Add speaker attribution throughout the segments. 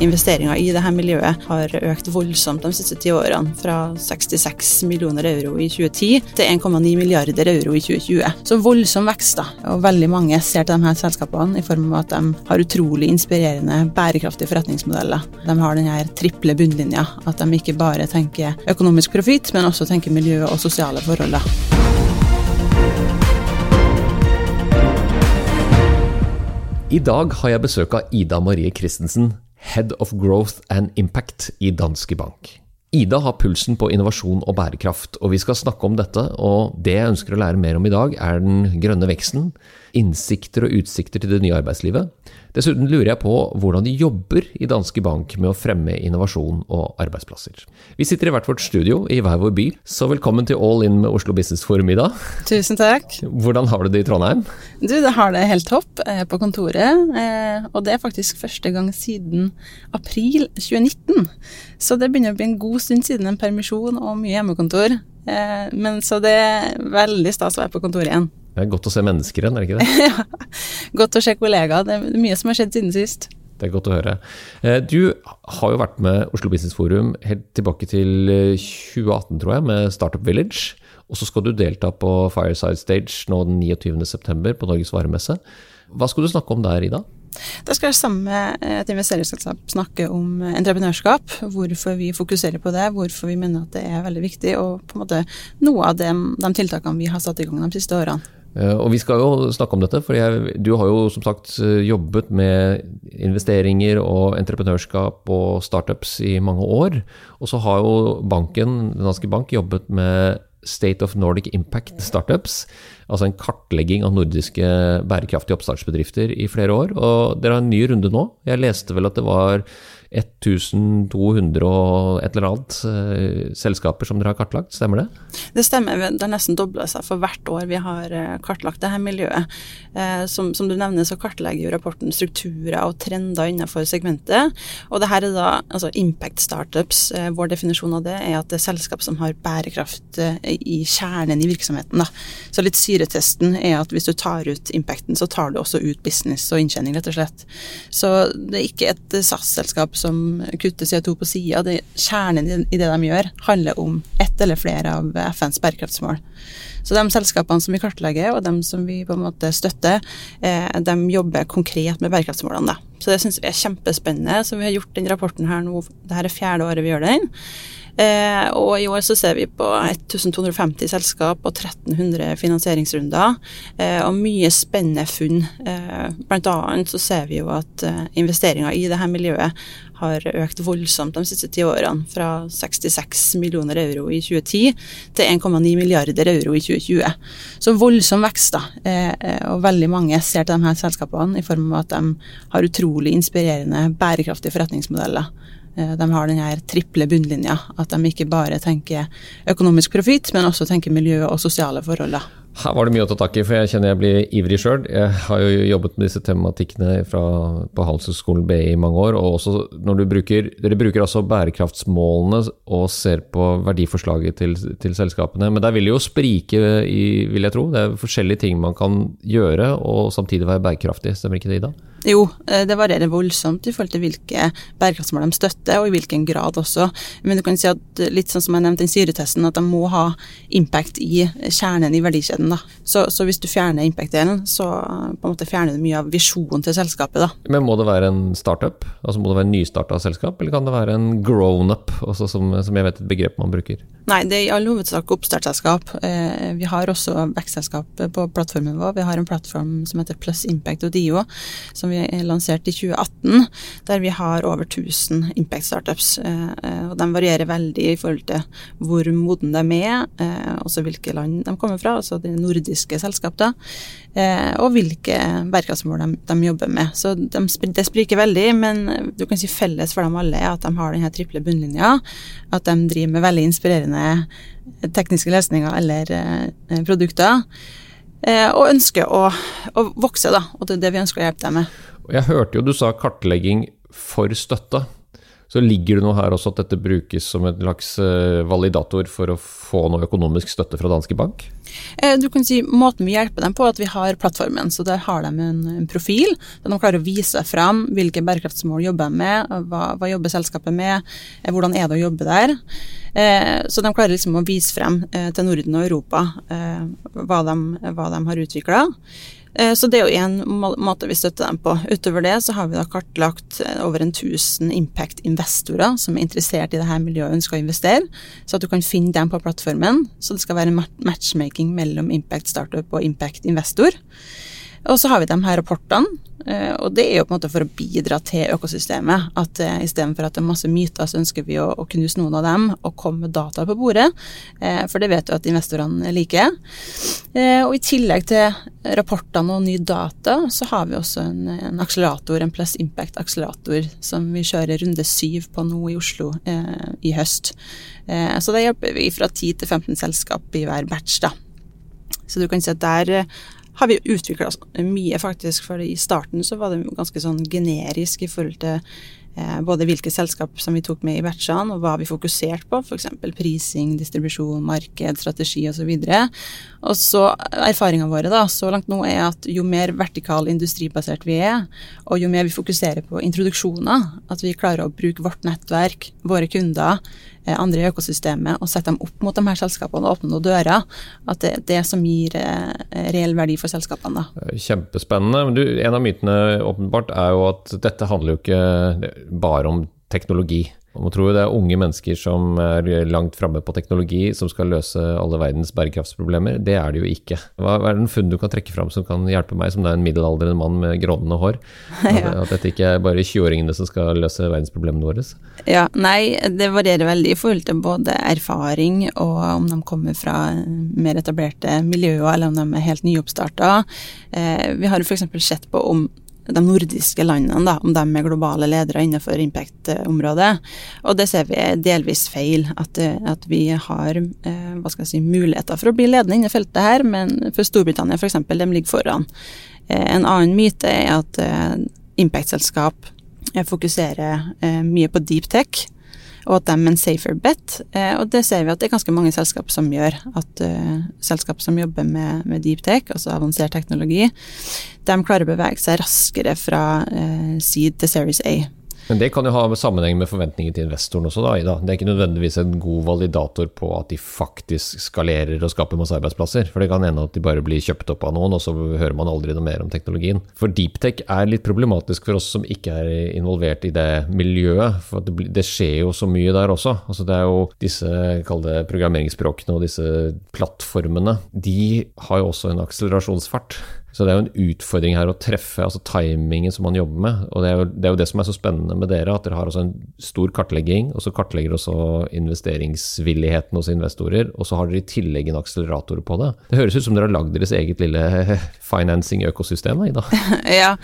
Speaker 1: Investeringer i dette miljøet har økt voldsomt de siste ti årene, fra 66 millioner euro i 2010 til 1,9 milliarder euro i 2020. Så voldsom vekst, da. Og veldig mange ser til de her selskapene i form av at de har utrolig inspirerende, bærekraftige forretningsmodeller. De har denne triple bunnlinja, at de ikke bare tenker økonomisk profitt, men også tenker miljø og sosiale forhold.
Speaker 2: I dag har jeg besøk av Ida Marie Christensen, Head of Growth and Impact i Danske Bank. Ida har pulsen på innovasjon og bærekraft, og vi skal snakke om dette. Og det jeg ønsker å lære mer om i dag, er den grønne veksten, innsikter og utsikter til det nye arbeidslivet. Dessuten lurer jeg på hvordan de jobber i Danske Bank med å fremme innovasjon og arbeidsplasser. Vi sitter i hvert vårt studio i hver vår by, så velkommen til All In med Oslo Business Forum, i dag.
Speaker 1: Tusen takk.
Speaker 2: Hvordan har du det i Trondheim?
Speaker 1: Du, det har det helt topp eh, på kontoret, eh, og det er faktisk første gang siden april 2019. Så det begynner å bli en god stund siden en permisjon og mye hjemmekontor. Eh, men så det er veldig stas å være på kontoret igjen.
Speaker 2: Det er godt å se mennesker igjen, er det ikke det?
Speaker 1: ja, godt å se kollegaer. Det er mye som har skjedd siden sist.
Speaker 2: Det er godt å høre. Eh, du har jo vært med Oslo Business Forum helt tilbake til 2018, eh, tror jeg, med Startup Village. Og så skal du delta på Fireside Stage nå den 29.9. på Norges varemesse. Hva skal du snakke om der, Ida?
Speaker 1: Da skal jeg sammen med et investeringsselskap snakke om entreprenørskap. Hvorfor vi fokuserer på det, hvorfor vi mener at det er veldig viktig, og på en måte noe av de, de tiltakene vi har satt i gang de siste årene.
Speaker 2: Eh, og Vi skal jo snakke om dette, for jeg, du har jo som sagt jobbet med investeringer og entreprenørskap og startups i mange år. Og så har jo banken, Den danske bank jobbet med State of Nordic Impact Startups. Altså en kartlegging av nordiske bærekraftige oppstartsbedrifter i flere år. Og dere har en ny runde nå. Jeg leste vel at det var 1200 og et eller annet uh, selskaper som dere har kartlagt, stemmer det?
Speaker 1: Det stemmer, det har nesten dobla seg for hvert år vi har uh, kartlagt dette miljøet. Uh, som, som, du nevner så kartlegger jo rapporten strukturer og trender innenfor segmentet. Og det her er da altså impact startups. vår definisjon av det er at det er selskap som har bærekraft i kjernen i virksomheten. Da. Så litt syretesten er at hvis du tar ut impacten, så tar du også ut business og inntjening, rett og slett. Så det er ikke et SAS-selskap som kutter CO2 på sida. Kjernen i det de gjør, handler om ett eller flere av FNs bærekraftsmål. Så de selskapene som vi kartlegger, og de som vi på en måte støtter, eh, de jobber konkret med bærekraftsmålene. Så det syns vi er kjempespennende. Så vi har gjort den rapporten her nå, det her er fjerde året vi gjør den. Eh, og i år så ser vi på 1250 selskap og 1300 finansieringsrunder, eh, og mye spennende funn. Eh, blant annet så ser vi jo at investeringer i dette miljøet har økt voldsomt de siste ti årene, fra 66 millioner euro i 2010 til 1,9 milliarder euro i 2020. Så voldsom vekst, da. Og veldig mange ser til de her selskapene i form av at de har utrolig inspirerende, bærekraftige forretningsmodeller. Eh, de har denne triple bunnlinja, at de ikke bare tenker økonomisk profitt, men også tenker miljø og sosiale forhold.
Speaker 2: Her var det mye å ta tak i, for jeg kjenner jeg blir ivrig sjøl. Jeg har jo jobbet med disse tematikkene fra, på Handelshøyskolen BI i mange år. og også når du bruker, Dere bruker altså bærekraftsmålene og ser på verdiforslaget til, til selskapene. Men der vil det jo sprike, i, vil jeg tro. Det er forskjellige ting man kan gjøre og samtidig være bærekraftig. Stemmer ikke det, Ida?
Speaker 1: Jo, eh, det varierer voldsomt i forhold til hvilke bærekraftsmål de støtter, og i hvilken grad også. Men du kan si at litt sånn som jeg nevnte den syretesten, at de må ha impact i kjernen i verdikjeden. da. Så, så hvis du fjerner impact-delen, så på en måte fjerner du mye av visjonen til selskapet. da.
Speaker 2: Men må det være en startup? Altså Må det være nystarta selskap, eller kan det være en grown-up, som, som jeg vet et begrep man bruker?
Speaker 1: Nei, det er i all hovedsak oppstartsselskap. Eh, vi har også vekstselskap på plattformen vår. Vi har en plattform som heter Plus Impact og Dio, som vi lanserte i 2018, der vi har over 1000 impact startups. Eh, og de varierer veldig i forhold til hvor modne de er, eh, også hvilke land de kommer fra, altså de nordiske selskapene, eh, og hvilke bærekraftsmål de, de, jobber med. Så de, det spriker veldig, men du kan si felles for dem alle er at de har denne triple bunnlinja, at de driver med veldig inspirerende tekniske løsninger eller produkter. Og ønsker å, å, vokse, da. Og det er det vi ønsker å hjelpe dem med.
Speaker 2: Jeg hørte jo du sa kartlegging for støtte. Så ligger det noe her også at dette brukes som en slags eh, validator for å få noe økonomisk støtte fra danske bank?
Speaker 1: Eh, du kan si Måten vi hjelper dem på, er at vi har plattformen. så Der har de en, en profil der de klarer å vise fram hvilke bærekraftsmål jobber de med, hva, hva jobber selskapet med, eh, hvordan er det å jobbe der. Så de klarer liksom å vise frem til Norden og Europa hva de, hva de har utvikla. Eh, så det er jo én måte vi støtter dem på. Utover det så har vi da kartlagt eh, over en tusen impact-investorer som er interessert i det her miljøet og ønsker å investere, så at du kan finne dem på plattformen. Så det skal være matchmaking mellom impact startup og impact investor. Og så har vi de her rapportene, eh, og det er jo på en måte for å bidra til økosystemet. At uh, istedenfor at det er masse myter, så ønsker vi å, knuse noen av dem og komme med data på bordet. Eh, for det vet du at investorene liker. Og i tillegg til rapportene og ny data, så har vi også en, en akselerator, en Plus Impact-akselerator, som vi kjører runde syv på nå i Oslo i høst. Så da hjelper vi fra 10 til 15 selskap i hver batch, da. Så du kan si at der har vi utvikla mye, faktisk. For i starten så var det ganske sånn generisk i forhold til eh, både hvilke selskap som vi tok med i batchene, og hva vi fokuserte på. F.eks. prising, distribusjon, marked, strategi osv. Og så Og så erfaringa våre da, så langt nå er at jo mer vertikal industribasert vi er, og jo mer vi fokuserer på introduksjoner, at vi klarer å bruke vårt nettverk, våre kunder, andre i økosystemet og sette dem opp mot de her selskapene og åpne noen dører. At det er det som gir eh, reell verdi for selskapene. Da.
Speaker 2: Kjempespennende. Du, en av mytene åpenbart er jo at dette handler jo ikke bare om teknologi. Man tror jo det er unge mennesker som er langt framme på teknologi, som skal løse alle verdens bærekraftsproblemer. Det er det jo ikke. Hva er den funn du kan trekke fram som kan hjelpe meg, som det er en middelaldrende mann med grånende hår? At, at dette ikke er bare 20-åringene som skal løse verdensproblemene våre?
Speaker 1: Ja, nei, det varierer veldig i forhold til både erfaring og om de kommer fra mer etablerte miljøer, eller om de er helt nyoppstarta. Eh, vi har f.eks. sett på om de nordiske landene, da, om de er globale ledere innenfor impact-området. Og det ser vi delvis feil, at, at vi har eh, hva skal jeg si, muligheter for å bli ledende innen feltet her, men for Storbritannia f.eks., de ligger foran. Eh, en annen myte er at eh, impact-selskap fokuserer mye på deep tech og at de er en safer bet. Eh, og det ser vi at det er ganske mange selskap som gjør. At uh, selskap som jobber med, med deep tech, altså avansert teknologi, de klarer å bevege seg raskere fra uh, seed til Series A.
Speaker 2: Men det kan jo ha sammenheng med forventninger til investoren også, da, Ida. Det er ikke nødvendigvis en god validator på at de faktisk skalerer og skaper masse arbeidsplasser. For det kan hende at de bare blir kjøpt opp av noen, og så hører man aldri noe mer om teknologien. For deeptech er litt problematisk for oss som ikke er involvert i det miljøet. For det, skjer jo så mye der også. Altså det er jo disse kall programmeringsspråkene og disse plattformene. De har jo også en akselerasjonsfart. Så det er jo en utfordring her å treffe altså timingen som man jobber med. Og det er, jo, det er, jo, det som er så spennende med dere, at dere har en stor kartlegging, og så kartlegger også investeringsvilligheten hos investorer, og så har dere i tillegg en akselerator på det. Det høres ut som dere har lagd deres eget lille financing-økosystem, Ida?
Speaker 1: ja,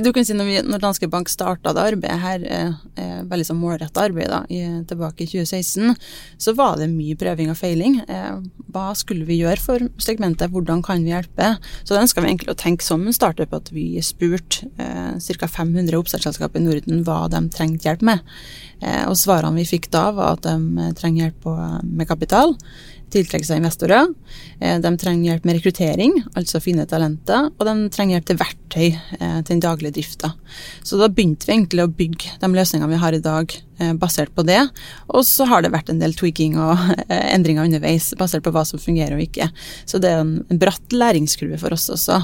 Speaker 1: du kan si når, vi, når Danske Bank starta det arbeidet her, eh, eh veldig sånn målretta arbeid da, i, tilbake i 2016, så var det mye prøving og feiling. Eh, hva skulle vi gjøre for segmentet, hvordan kan vi hjelpe? Så det ønska vi egentlig å tenke som en startup at vi spurte eh, ca. 500 oppstartsselskap i Norden hva de trengte hjelp med. Eh, og svarene vi fikk da, var at de eh, trenger hjelp med kapital tiltrekke seg investorer. Eh, de trenger hjelp med rekruttering, altså finne talenter, og de trenger hjelp til verktøy eh, til den daglige drifta. Så da begynte vi egentlig å bygge de løsningene vi har i dag eh, basert på det. Og så har det vært en del tweaking og endringer underveis basert på hva som fungerer og ikke. Så det er en bratt læringskurve for oss også,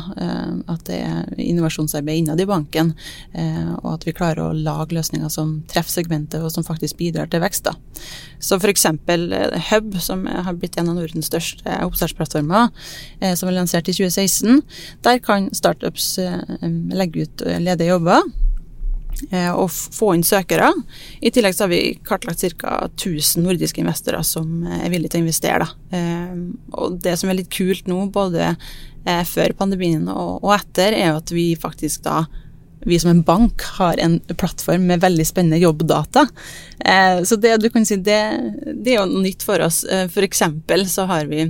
Speaker 1: at det er innovasjonsarbeid innad i banken, og at vi klarer å lage løsninger som treffer segmentet og som faktisk bidrar til vekst. Da. Så f.eks. Hub, som har blitt en av Nordens største oppstartsplattformer, eh, som er lansert i 2016. Der kan startups eh, legge ut eh, ledige jobber og få inn søkere. I tillegg så har vi kartlagt ca. 1000 nordiske investorer som er villige til å investere. Og det som er litt kult nå, både før pandemien og etter, er at vi faktisk da vi som en bank har en plattform med veldig spennende jobbdata. Eh, så det du kan si, det, det er jo nytt for oss. Eh, for eksempel så har vi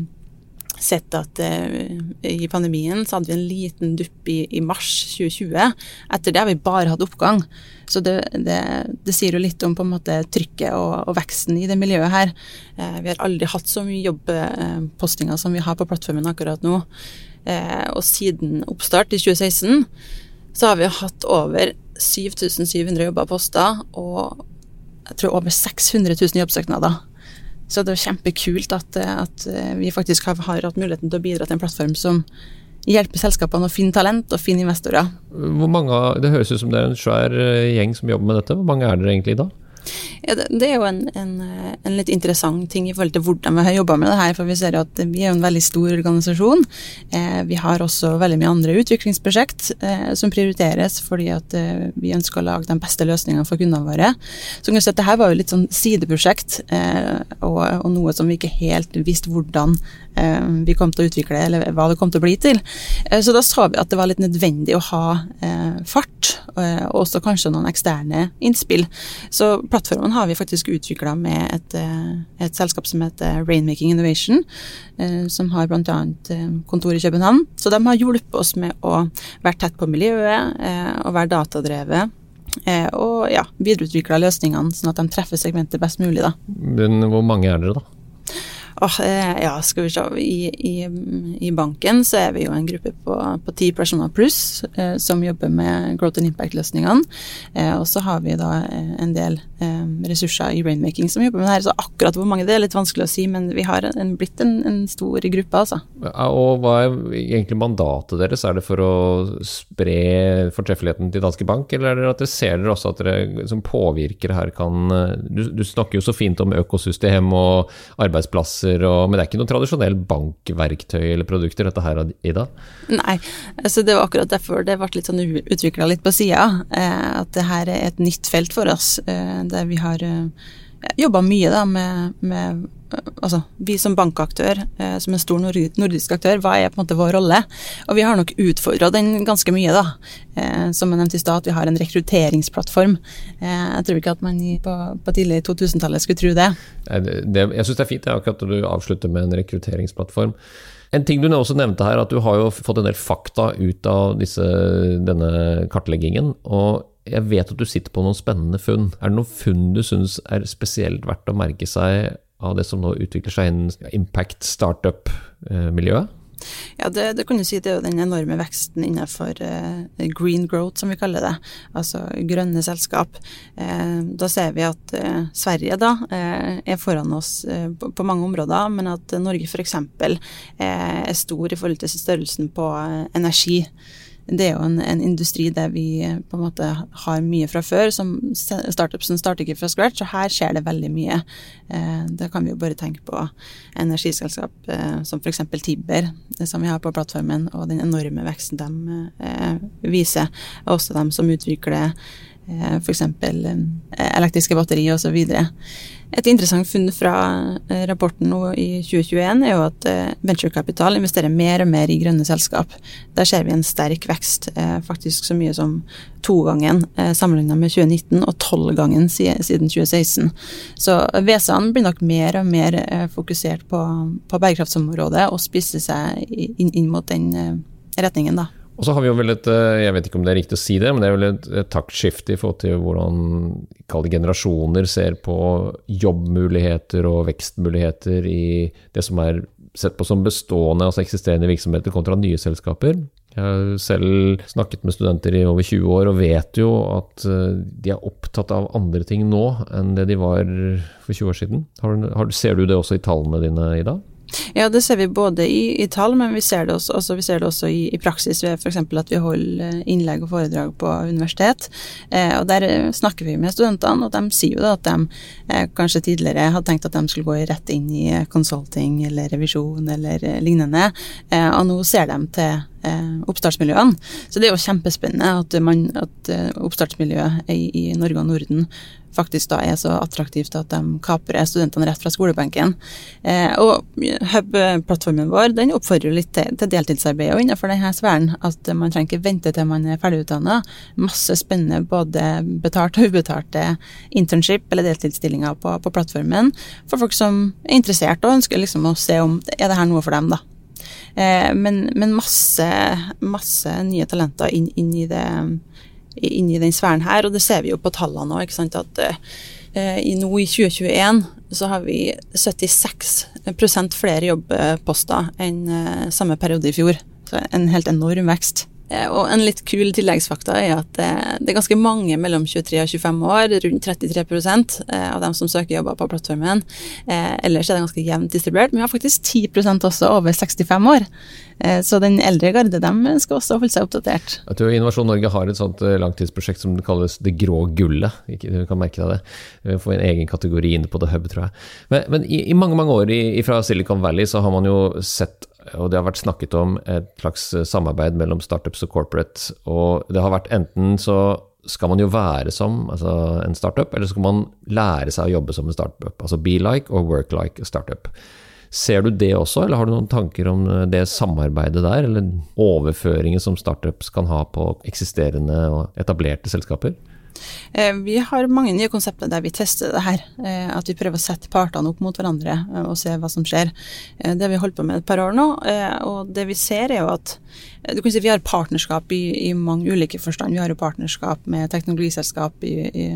Speaker 1: sett at eh, i pandemien så hadde vi en liten dupp i, i, mars 2020. Etter det har vi bare hatt oppgang. Så det, det, det sier jo litt om på en måte trykket og, og veksten i det miljøet her. Vi har aldri hatt så mye jobbpostinger som vi har på plattformen akkurat nå. Og siden oppstart i 2016 så har vi hatt over 7700 jobber poster og jeg tror over 600 000 jobbsøknader. Så det er kjempekult at, at vi faktisk har, har, hatt muligheten til å bidra til en plattform som hjelper selskapene å finne talent og finne investorer.
Speaker 2: Hvor mange, Det høres ut som det er en svær eh, gjeng som jobber med dette. Hvor mange er dere egentlig da?
Speaker 1: Ja, det, er jo en, en, en, litt interessant ting i forhold til hvordan vi har jobba med det her. For vi ser jo at vi er en veldig stor organisasjon. Eh, vi har også veldig mye andre utviklingsprosjekt eh, som prioriteres fordi at eh, vi ønsker å lage de beste løsningene for kundene våre. Så kan si at det her var jo litt sånn sideprosjekt, eh, og, og, noe som vi ikke helt visste hvordan eh, vi kom til å utvikle, eller hva det kom til å bli til. Eh, så da sa vi at det var litt nødvendig å ha fart, og også kanskje noen eksterne innspill. Så plattformen har vi faktisk utvikla med et, eh, et, selskap som heter Rainmaking Innovation, eh, som har bl.a. Eh, kontor i København. Så de har hjulpet oss med å være tett på miljøet og være datadrevet. Og ja, videreutvikla løsningene sånn at de treffer segmentet best mulig. Da.
Speaker 2: Men hvor mange er dere, da?
Speaker 1: Oh, ja, skal vi se. I, i, I, banken så er vi jo en gruppe på ti personer pluss eh, som jobber med growth and impact-løsningene. Eh, og så har vi da eh, en del eh, ressurser i rainmaking som jobber med det her. Så akkurat hvor mange det er litt vanskelig å si, men vi har en, blitt en, en, stor gruppe, altså.
Speaker 2: Og hva er egentlig mandatet deres? Er det for å spre fortreffeligheten til Danske Bank, eller er det at dere ser dere også at dere som påvirkere her kan eh, du, du snakker jo så fint om økosystem og arbeidsplasser tjenester, og, men det er ikke noe tradisjonell bankverktøy eller produkter dette her, Ida?
Speaker 1: Nei, altså det var akkurat derfor det ble litt sånn utvikla litt på sida. Eh, at det her er et nytt felt for oss, eh, der vi har eh, jobba mye da med, med altså, vi som bankaktør, eh, som en stor nordisk aktør, hva er på en måte vår rolle? Og vi har nok utfordra den ganske mye, da. Eh, som jeg nevnte i stad, at vi har en rekrutteringsplattform. Eh, jeg tror ikke at man på, på tidlig 2000-tallet skulle tro det.
Speaker 2: det jeg syns det er fint det, akkurat at du avslutter med en rekrutteringsplattform. En ting du også nevnte her, at du har jo fått en del fakta ut av disse, denne kartleggingen. og jeg vet at du sitter på noen spennende funn. Er det noen funn du syns er spesielt verdt å merke seg av det som nå utvikler seg innen impact startup-miljøet?
Speaker 1: Ja, det, det, kan du si det er jo den enorme veksten innenfor uh, green growth, som vi kaller det. Altså grønne selskap. Uh, da ser vi at uh, Sverige da er foran oss på, på, mange områder, men at Norge f.eks. er stor i forhold til størrelsen på energi det er jo en, en, industri der vi på en måte har mye fra før. som Startupsen starter ikke fra scratch, og her skjer det veldig mye. Eh, da kan vi jo bare tenke på energiselskap eh, som f.eks. Tibber, som vi har på plattformen, og den enorme veksten de eh, viser. Og også de som utvikler eh, f.eks. Eh, elektriske batterier osv. Et interessant funn fra eh, rapporten nå i 2021 er jo at eh, venturekapital investerer mer og mer i grønne selskap. Der ser vi en sterk vekst, eh, faktisk så mye som togangen sammenlignet med 2019, og tolvgangen siden 2016. Så VSA-en blir nok mer og mer fokusert på, på bærekraftsområdet og spisser seg inn, inn mot den retningen, da.
Speaker 2: Og så har vi jo vel et, eh, jeg vet ikke om det er riktig å si det, men det er vel et, taktskifte i forhold til hvordan generasjoner ser på jobbmuligheter og vekstmuligheter i det som er sett på som bestående, altså eksisterende virksomheter kontra nye selskaper. Jeg har selv snakket med studenter i over 20 år og vet jo at eh, de er opptatt av andre ting nå enn det de var for 20 år siden. Har, har, ser du det også i tallene dine, Ida?
Speaker 1: Ja, det ser vi både i, i tall, men vi ser det også, også, vi ser det også i, i praksis ved f.eks. at vi holder eh, innlegg og foredrag på universitet. Eh, og Der eh, snakker vi med studentene, og de sier jo da at de eh, kanskje tidligere hadde tenkt at de skulle gå rett inn i consulting eller revisjon eller eh, lignende, eh, og nå ser de til oppstartsmiljøene. Så det er jo kjempespennende at, man, at oppstartsmiljøet i, i Norge og Norden faktisk da er så attraktivt at de kaprer studentene rett fra skolebenken. Eh, og Hub-plattformen vår den oppfordrer litt til, til deltidsarbeid og innenfor denne sfæren. At man trenger ikke vente til man er ferdigutdanna. Masse spennende både betalt og ubetalte internship eller deltidsstillinger på, på, plattformen for folk som er interessert og ønsker liksom å se om er det her noe for dem. da. Men, men, masse, masse nye talenter inn, inn, i det, inn, i den sfæren her, og det ser vi jo på tallene òg. At i, nå i 2021 så har vi 76 flere jobbposter enn samme periode i fjor. Så en helt enorm vekst. Eh, og en litt kul tilleggsfakta er at eh, det er ganske mange mellom 23 og 25 år, rundt 33 eh, av dem som søker jobber på plattformen. Ellers er det ganske jevnt distribuert, men vi har faktisk 10% også over 65 år. Så den eldre garde dem skal også holde seg oppdatert.
Speaker 2: Jeg tror Innovasjon Norge har et sånt langtidsprosjekt som kalles Det grå gullet. Du kan merke deg det. Vi får en egen kategori inne på The Hub, tror jeg. Men, men i, i, mange mange år i, fra Silicon Valley så har man jo sett og det har vært snakket om et slags eh, samarbeid mellom startups og corporate. Og det har vært enten så skal man jo være som altså en startup, eller så skal man lære seg å jobbe som en startup. Altså be like og work like startup. Ser du det også, eller har du noen tanker om eh, det samarbeidet der, eller overføringen som startups kan ha på eksisterende og etablerte selskaper?
Speaker 1: Eh, vi har mange nye konsepter der vi tester det her. Eh, at vi prøver å sette partene opp mot hverandre eh, og se hva som skjer. Det har vi holdt på med et par år nå, og det vi ser er jo at du kan si Vi har partnerskap i, i mange ulike forstand. Vi har jo partnerskap med teknologiselskap i, i,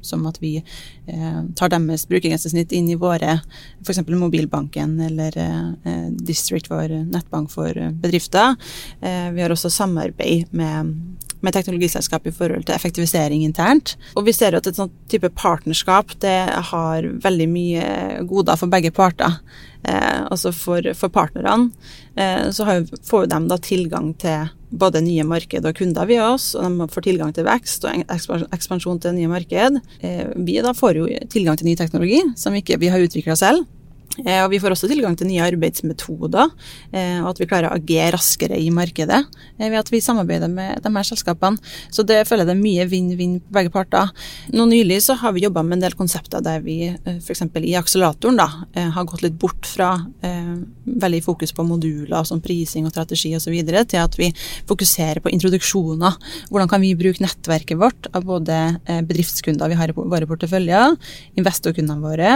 Speaker 1: som at vi eh, tar deres brukergrensesnitt inn i våre f.eks. mobilbanken eller eh, District, vår nettbank for bedrifter. Eh, vi har også samarbeid med med teknologiselskap i forhold til effektivisering internt. Og vi ser jo at et sånt type partnerskap det har veldig mye goder for begge parter. Eh, altså for, for partnerne eh, så har, får de da tilgang til både nye marked og kunder via oss, og de får tilgang til vekst og ekspansjon til nye marked. Eh, vi da får jo tilgang til ny teknologi som ikke vi har utvikla selv. Eh, og vi får også tilgang til nye arbeidsmetoder, eh, og at vi klarer å agere raskere i markedet eh, ved at vi samarbeider med de her selskapene. Så det føler jeg det er mye vinn-vinn på begge parter. Nå nylig så har vi jobba med en del konsepter der vi f.eks. i akseleratoren da, har gått litt bort fra eh, veldig fokus på moduler som prising og strategi osv. til at vi fokuserer på introduksjoner. Hvordan kan vi bruke nettverket vårt av både bedriftskunder vi har i våre porteføljer, investorkundene våre,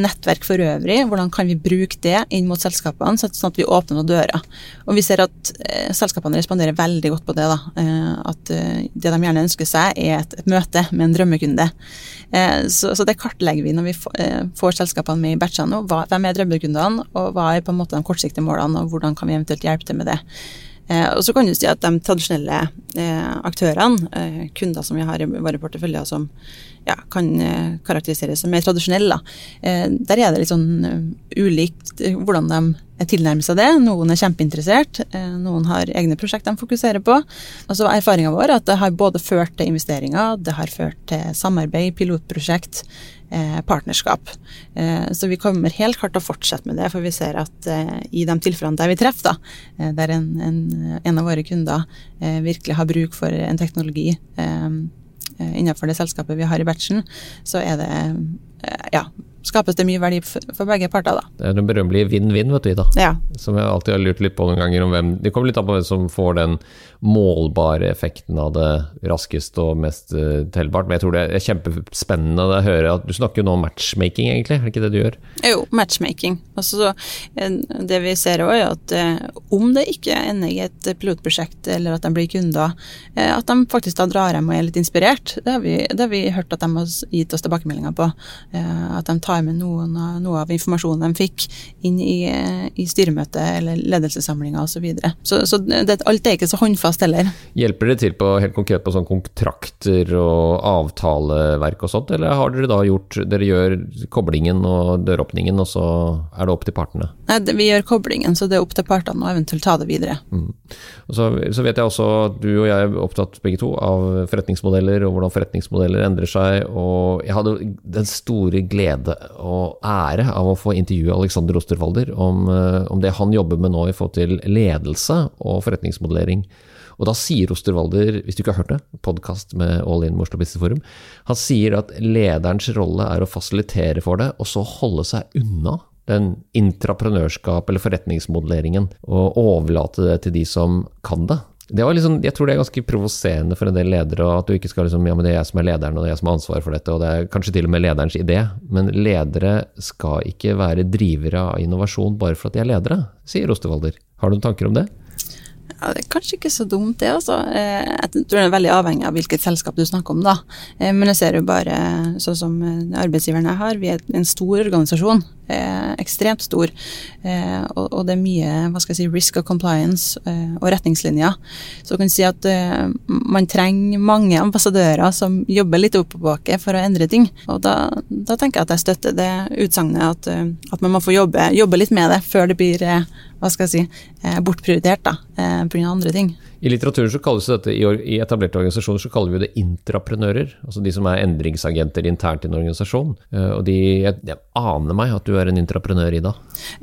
Speaker 1: nettverk for øvrig hvordan kan vi bruke det inn mot selskapene, sånn at vi åpner noen dører. Og vi ser at eh, selskapene responderer veldig godt på det. da, eh, At eh, det de gjerne ønsker seg, er et, møte med en drømmekunde. Eh, så, så, det kartlegger vi når vi får, eh, får selskapene med i batchene. Hva, Hvem er drømmekundene, og hva er på en måte de kortsiktige målene, og hvordan kan vi eventuelt hjelpe til med det. Eh, og så kan du si at de tradisjonelle aktørene, kunder som vi har i våre porteføljer som ja, kan eh, karakteriseres som mer tradisjonelle. Eh, der er det litt sånn eh, ulikt hvordan de tilnærmer seg det. Noen er kjempeinteressert, noen har egne prosjekt de fokuserer på. Altså Erfaringa vår er at det har både ført til investeringer, det har ført til samarbeid, pilotprosjekt, partnerskap. Så vi kommer helt klart til å fortsette med det, for vi ser at i de tilfellene der vi treffer, der en, en, en av våre kunder virkelig har bruk for en teknologi innenfor det selskapet vi har i batchen, så er det eh, ja, skapes det mye verdi for begge parter, da.
Speaker 2: Det er den berømmelige vinn-vinn, vet du, Ida.
Speaker 1: Ja.
Speaker 2: Som jeg alltid har lurt litt på noen ganger om hvem Det kommer litt an på hvem som får den målbare effekten av det raskest og mest uh, tellbart. Men jeg tror det er kjempespennende å høre at du snakker jo nå om matchmaking, egentlig. Er det ikke det du gjør?
Speaker 1: Jo, matchmaking. Altså, det vi ser òg, er at uh, om det ikke ender i et pilotprosjekt eller at de blir kunder, uh, at de faktisk da drar hjem og er litt inspirert. Det har vi, det har vi hørt at de har gitt oss tilbakemeldinger på. At de tar med noen, noe av informasjonen de fikk inn i, i styremøtet eller ledelsessamlinger osv. Så, videre. så Så det, alt er ikke så håndfast heller.
Speaker 2: Hjelper det til på, helt konkret på sånn kontrakter og avtaleverk og sånt, eller har dere da gjort Dere gjør koblingen og døråpningen, og så er det opp til partene?
Speaker 1: Nei, vi gjør koblingen, så det er opp til partene å eventuelt ta det videre.
Speaker 2: Mm. Så, så, vet jeg også at du og jeg er opptatt begge to av forretningsmodeller og hvordan forretningsmodeller endrer seg, og jeg hadde den store glede og ære av å få intervjue Alexander Osterwalder om, eh, om, det han jobber med nå i forhold til ledelse og forretningsmodellering. Og da sier Osterwalder, hvis du ikke har hørt det, podkast med All In Oslo Business Forum, han sier at lederens rolle er å fasilitere for det, og så holde seg unna den intraprenørskap eller forretningsmodelleringen, og overlate det til de som kan det. Det liksom, jeg tror det er ganske provoserende for en del ledere at du ikke skal liksom Ja, men det er jeg som er lederen, og det er jeg som har ansvar for dette, og det er kanskje til og med lederens idé. Men ledere skal ikke være drivere av innovasjon bare for at de er ledere, sier Ostevalder. Har du noen tanker om det?
Speaker 1: Ja, Det er kanskje ikke så dumt, det. altså. Eh, jeg tror det er veldig avhengig av hvilket selskap du snakker om. da. Eh, men jeg ser jo bare sånn som eh, arbeidsgiveren jeg har, vi er en stor organisasjon. Ekstremt stor. Og det er mye hva skal jeg si, risk og compliance og retningslinjer. Så du kan si at man trenger mange ambassadører som jobber litt oppoverbakke for å endre ting. Og da, da, tenker jeg at jeg støtter det utsagnet at, at man må få jobbe, jobbe litt med det før det blir hva skal jeg si, eh, bortprioritert da, eh, pga. andre ting.
Speaker 2: I litteraturen så kalles dette, i etablerte organisasjoner så kaller vi det intraprenører. Altså de som er endringsagenter internt i en organisasjon. Eh, og de, jeg, jeg aner meg at du er en intraprenør, Ida?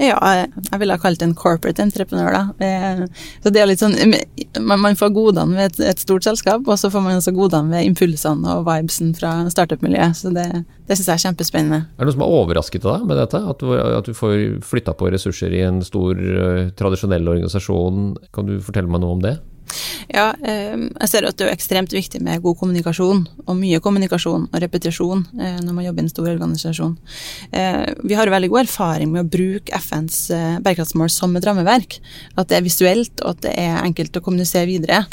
Speaker 1: Ja, jeg ville ha kalt det en corporate entreprenør, da. Så det er litt sånn Man får godene ved et, et stort selskap, og så får man også godene ved impulsene og vibesen fra startup-miljøet. Så det, det syns jeg er kjempespennende.
Speaker 2: Er det noe som har overrasket deg med dette? At du, at du får flytta på ressurser i en stor Eh, tradisjonell organisasjon. Kan du fortelle meg noe om det?
Speaker 1: Ja, ehm, jeg ser at det er ekstremt viktig med god kommunikasjon, og mye kommunikasjon og repetisjon eh, når man jobber i en stor organisasjon. Eh, vi har veldig god erfaring med å bruke FNs bærekraftsmål som et rammeverk. At det er visuelt, og at det er enkelt å kommunisere videre.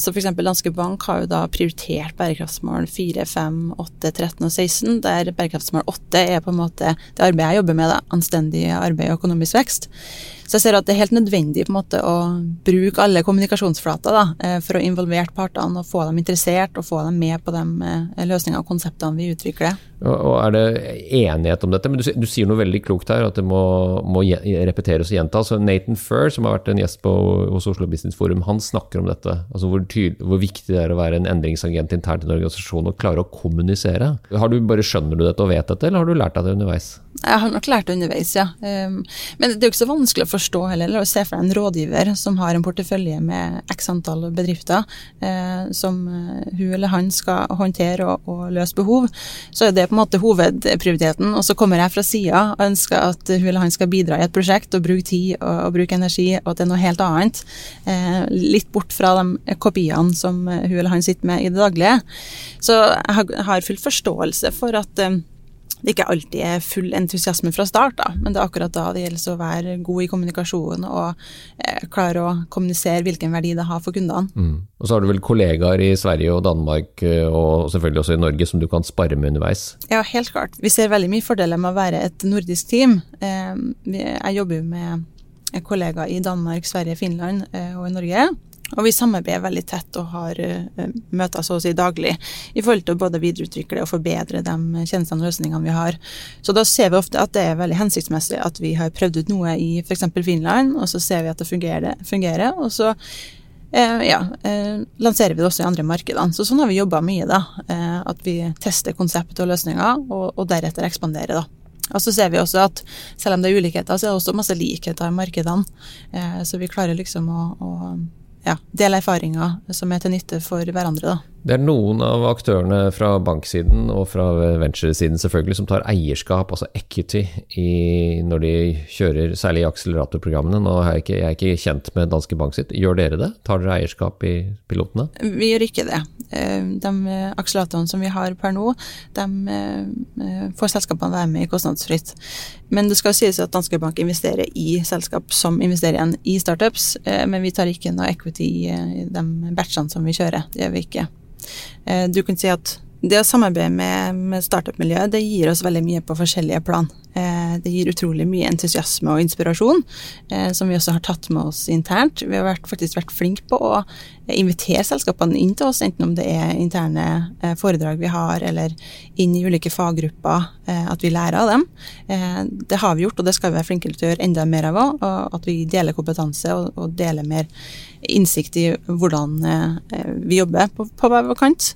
Speaker 1: Så f.eks. Danske Bank har jo da prioritert bærekraftsmål 4, 5, 8, 13 og 16, der bærekraftsmål 8 er på en måte det arbeidet jeg jobber med, da, anstendig arbeid og økonomisk vekst. Så jeg ser at det er helt nødvendig på en måte å bruke alle kommunikasjonsflater da, eh, for å involvere partene og få dem interessert og få dem med på de eh, løsningene og konseptene vi utvikler.
Speaker 2: Og Er det enighet om dette? Men Du, du sier noe veldig klokt her, at det må, må repeteres og gjentas. Nathan Furr, som har vært en gjest på, hos Oslo Business Forum, han snakker om dette. altså hvor, tydelig, hvor, viktig det er å være en endringsagent internt i en organisasjon og klare å kommunisere. Har du bare Skjønner du dette og vet dette, eller har du lært deg det underveis?
Speaker 1: Jeg har nok lært det underveis, ja. Um, men det er jo ikke så vanskelig å forstå heller, eller å se for deg en rådgiver som har en portefølje med x antall bedrifter uh, som uh, hun eller han skal håndtere og, og løse behov. Så er det på en måte hovedprioriteten. Og så kommer jeg fra sida og ønsker at hun eller han skal bidra i et prosjekt og bruke tid og, og bruke energi, og at det er noe helt annet. Eh, litt bort fra de kopiene som hun eller han sitter med i det daglige. Så jeg har full forståelse for at eh, det ikke alltid er full entusiasme fra start, da, men det er akkurat da det gjelder å være god i kommunikasjon og eh, klare å kommunisere hvilken verdi det har for kundene.
Speaker 2: Mm. Og så har du vel kollegaer i Sverige og Danmark eh, og selvfølgelig også i Norge som du kan spare med underveis?
Speaker 1: Ja, helt klart. Vi ser veldig mye fordeler med å være et nordisk team. Eh, jeg jobber jo med kollegaer i Danmark, Sverige, Finland eh, og i Norge. Og vi samarbeider veldig tett og har uh, møter så å si daglig i forhold til å både videreutvikle og forbedre de tjenestene og løsningene vi har. Så da ser vi ofte at det er veldig hensiktsmessig at vi har prøvd ut noe i f.eks. Finland, og så ser vi at det fungerer, fungerer og så uh, ja, uh, lanserer vi det også i andre markedene. Så sånn har vi jobba mye, da. at vi tester konsept og løsninger, og, og deretter ekspanderer, da. Og så ser vi også at selv om det er ulikheter, så er det også masse likheter i markedene. Så vi klarer liksom å, å ja, dele erfaringer som er til nytte for hverandre. Da.
Speaker 2: Det er noen av aktørene fra banksiden og fra venturesiden selvfølgelig som tar eierskap, altså equity, i, når de kjører, særlig i akseleratorprogrammene. Nå er jeg, ikke, jeg er ikke kjent med Danske Bank sitt. Gjør dere det? Tar dere eierskap i pilotene?
Speaker 1: Vi gjør ikke det. Eh, de akseleratorene som vi har per nå, de eh, får selskapene være med kostnadsfritt. Men det skal sies at Danske Bank investerer i selskap som investerer igjen i startups, eh, men vi tar ikke noe equity i de batchene som vi kjører. Det gjør vi ikke. Du kan si at det å samarbeide med, med startup-miljøet det gir oss veldig mye på forskjellige plan. Eh, det gir utrolig mye entusiasme og inspirasjon, eh, som vi også har tatt med oss internt. Vi har faktisk vært flinke på å invitere selskapene inn til oss, enten om det er interne eh, foredrag vi har, eller inn i ulike faggrupper, at vi lærer av dem. Det har vi gjort, og det skal vi være flinkere til å gjøre enda mer av òg. At vi deler kompetanse og, deler mer innsikt i hvordan vi jobber på, hver kant.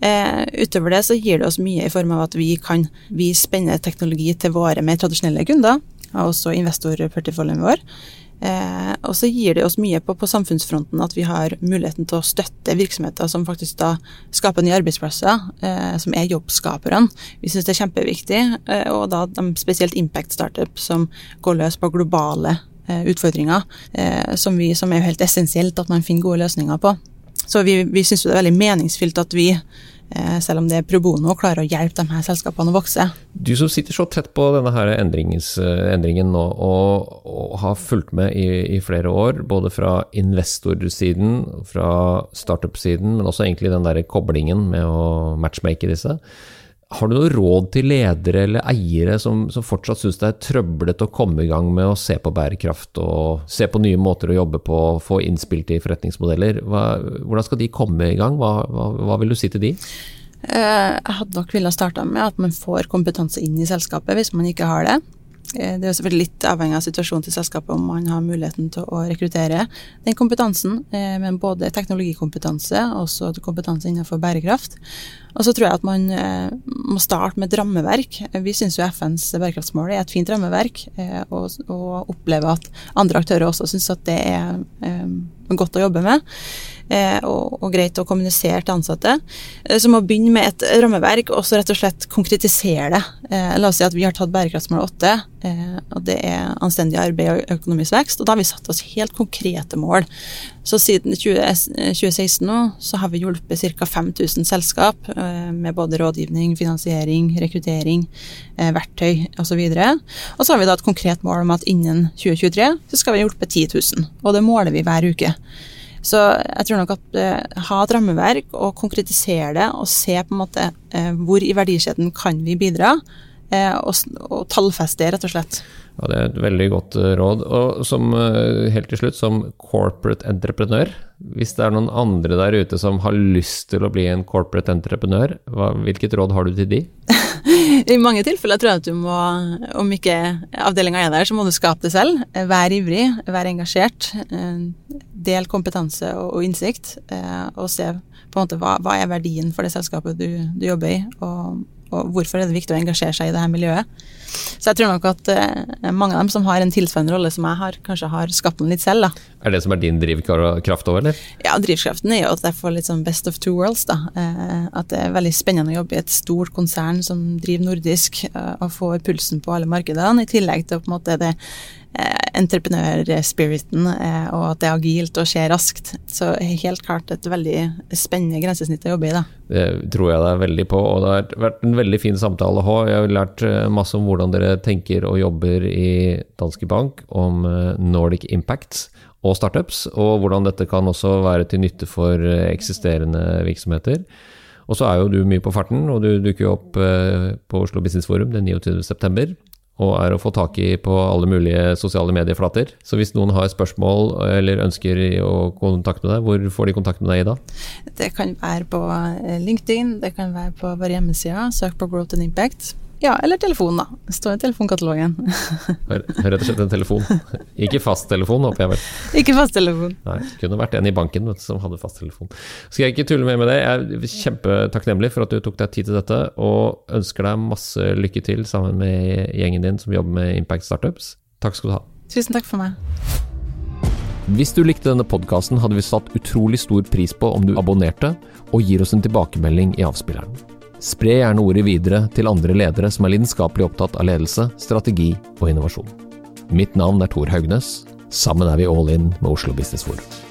Speaker 1: Eh, utover det så gir det oss mye i form av at vi kan vi spenner teknologi til våre mer tradisjonelle kunder, og også investorporteføljen vår. Eh, og så gir det oss mye på, på, samfunnsfronten at vi har muligheten til å støtte virksomheter som faktisk da skaper nye arbeidsplasser, eh, som er jobbskaperne. Vi syns det er kjempeviktig, eh, og da de spesielt impact startup som går løs på globale utfordringer som, vi, som er helt essensielt at man finner gode løsninger på. Så vi, vi syns det er veldig meningsfylt at vi selv om det er pro bono, klarer å hjelpe de her selskapene å vokse.
Speaker 2: Du som sitter så tett på denne her endringen nå, og, og, har fulgt med i, i, flere år, både fra investorsiden, fra startup-siden, men også egentlig den der koblingen med å matchmake disse. Har du noe råd til ledere eller eiere som, som fortsatt syns det er trøblete å komme i gang med å se på bærekraft og se på nye måter å jobbe på, få innspill til forretningsmodeller? Hva, hvordan skal de komme i gang? Hva, hva, hva vil du si til de?
Speaker 1: Eh, jeg hadde nok villet starte med at man får kompetanse inn i selskapet hvis man ikke har det. Eh, det er selvfølgelig litt avhengig av situasjonen til selskapet om man har muligheten til å rekruttere den kompetansen, eh, men både teknologikompetanse og også kompetanse innenfor bærekraft. Og så tror jeg at man eh, må starte med et rammeverk. Vi syns jo FNs bærekraftsmål er et fint rammeverk, og, og opplever at andre aktører også syns at det er godt å jobbe med og, og, greit å kommunisere til ansatte. Eh, så må begynne med et rammeverk og så rett og slett konkretisere det. Eh, la oss si at vi har tatt bærekraftsmål 8, eh, og det er anstendig arbeid og økonomisk vekst. Og da har vi satt oss helt konkrete mål. Så siden 20, 2016 nå, så har vi hjulpet ca. 5000 selskap eh, med både rådgivning, finansiering, rekruttering, eh, verktøy osv. Og, og så har vi da et konkret mål om at innen 2023 så skal vi hjelpe 10 000. Og det måler vi hver uke. Så jeg tror nok at eh, ha et rammeverk og konkretisere det, og se på en måte eh, hvor i verdikjeden kan vi bidra, eh, og, og tallfeste det, rett og slett.
Speaker 2: Ja, Det er et veldig godt råd. Og som, helt til slutt, som corporate entreprenør, hvis det er noen andre der ute som har lyst til å bli en corporate entreprenør, hva, hvilket råd har du til de?
Speaker 1: I mange tilfeller tror jeg at du må, om ikke avdelinga er der, så må du skape det selv. Vær ivrig, vær engasjert. Eh, del kompetanse og, innsikt, eh, og se på en måte hva, hva er verdien for det selskapet du, du jobber i, og, og, hvorfor er det viktig å engasjere seg i det her miljøet. Så jeg tror nok at uh, mange av dem som har en tilsvarende rolle som jeg har, kanskje har skapt den litt selv. da.
Speaker 2: Er det som er din drivkraft òg, eller?
Speaker 1: Ja, drivkraften er jo at jeg får litt sånn best of two worlds. da. Uh, at det er veldig spennende å jobbe i et stort konsern som driver nordisk, uh, og får pulsen på alle markedene, i tillegg til på en måte det entreprenørspiriten, eh, og at det er agilt og skjer raskt. Så helt klart et veldig spennende grensesnitt å jobbe i. da.
Speaker 2: Det tror jeg er veldig på, og det har vært en veldig fin samtale ha. Jeg har lært eh, masse om hvordan dere tenker og jobber i Danske Bank om Nordic Impact og startups, og hvordan dette kan også være til nytte for eksisterende virksomheter. Og så er jo du mye på farten, og du dukker jo opp på Oslo Business Forum den 29.9 og er å få tak i på alle mulige sosiale medieflater. Så hvis noen har spørsmål eller ønsker å kontakte deg, hvor får de kontakt med deg i da?
Speaker 1: Det kan være på eh, LinkedIn, det kan være på vår hjemmeside, søk på Growth and Impact. Ja, eller telefon, da. Det står i telefonkatalogen.
Speaker 2: Rett og slett en telefon. Ikke fasttelefon, håper jeg vel.
Speaker 1: Ikke fasttelefon.
Speaker 2: Nei, kunne vært en i banken vet, som hadde fasttelefon. Skal jeg ikke tulle mer med det. Jeg er kjempetakknemlig for at du tok deg tid til dette, og ønsker deg masse lykke til sammen med gjengen din som jobber med Impact Startups. Takk skal du ha.
Speaker 1: Tusen takk for meg.
Speaker 2: Hvis du likte denne podkasten, hadde vi satt utrolig stor pris på om du abonnerte og gir oss en tilbakemelding i avspilleren. Spre gjerne ordet videre til andre ledere som er lidenskapelig opptatt av ledelse, strategi og innovasjon. Mitt navn er Tor Haugnes. Sammen er vi all in med Oslo Business Forum.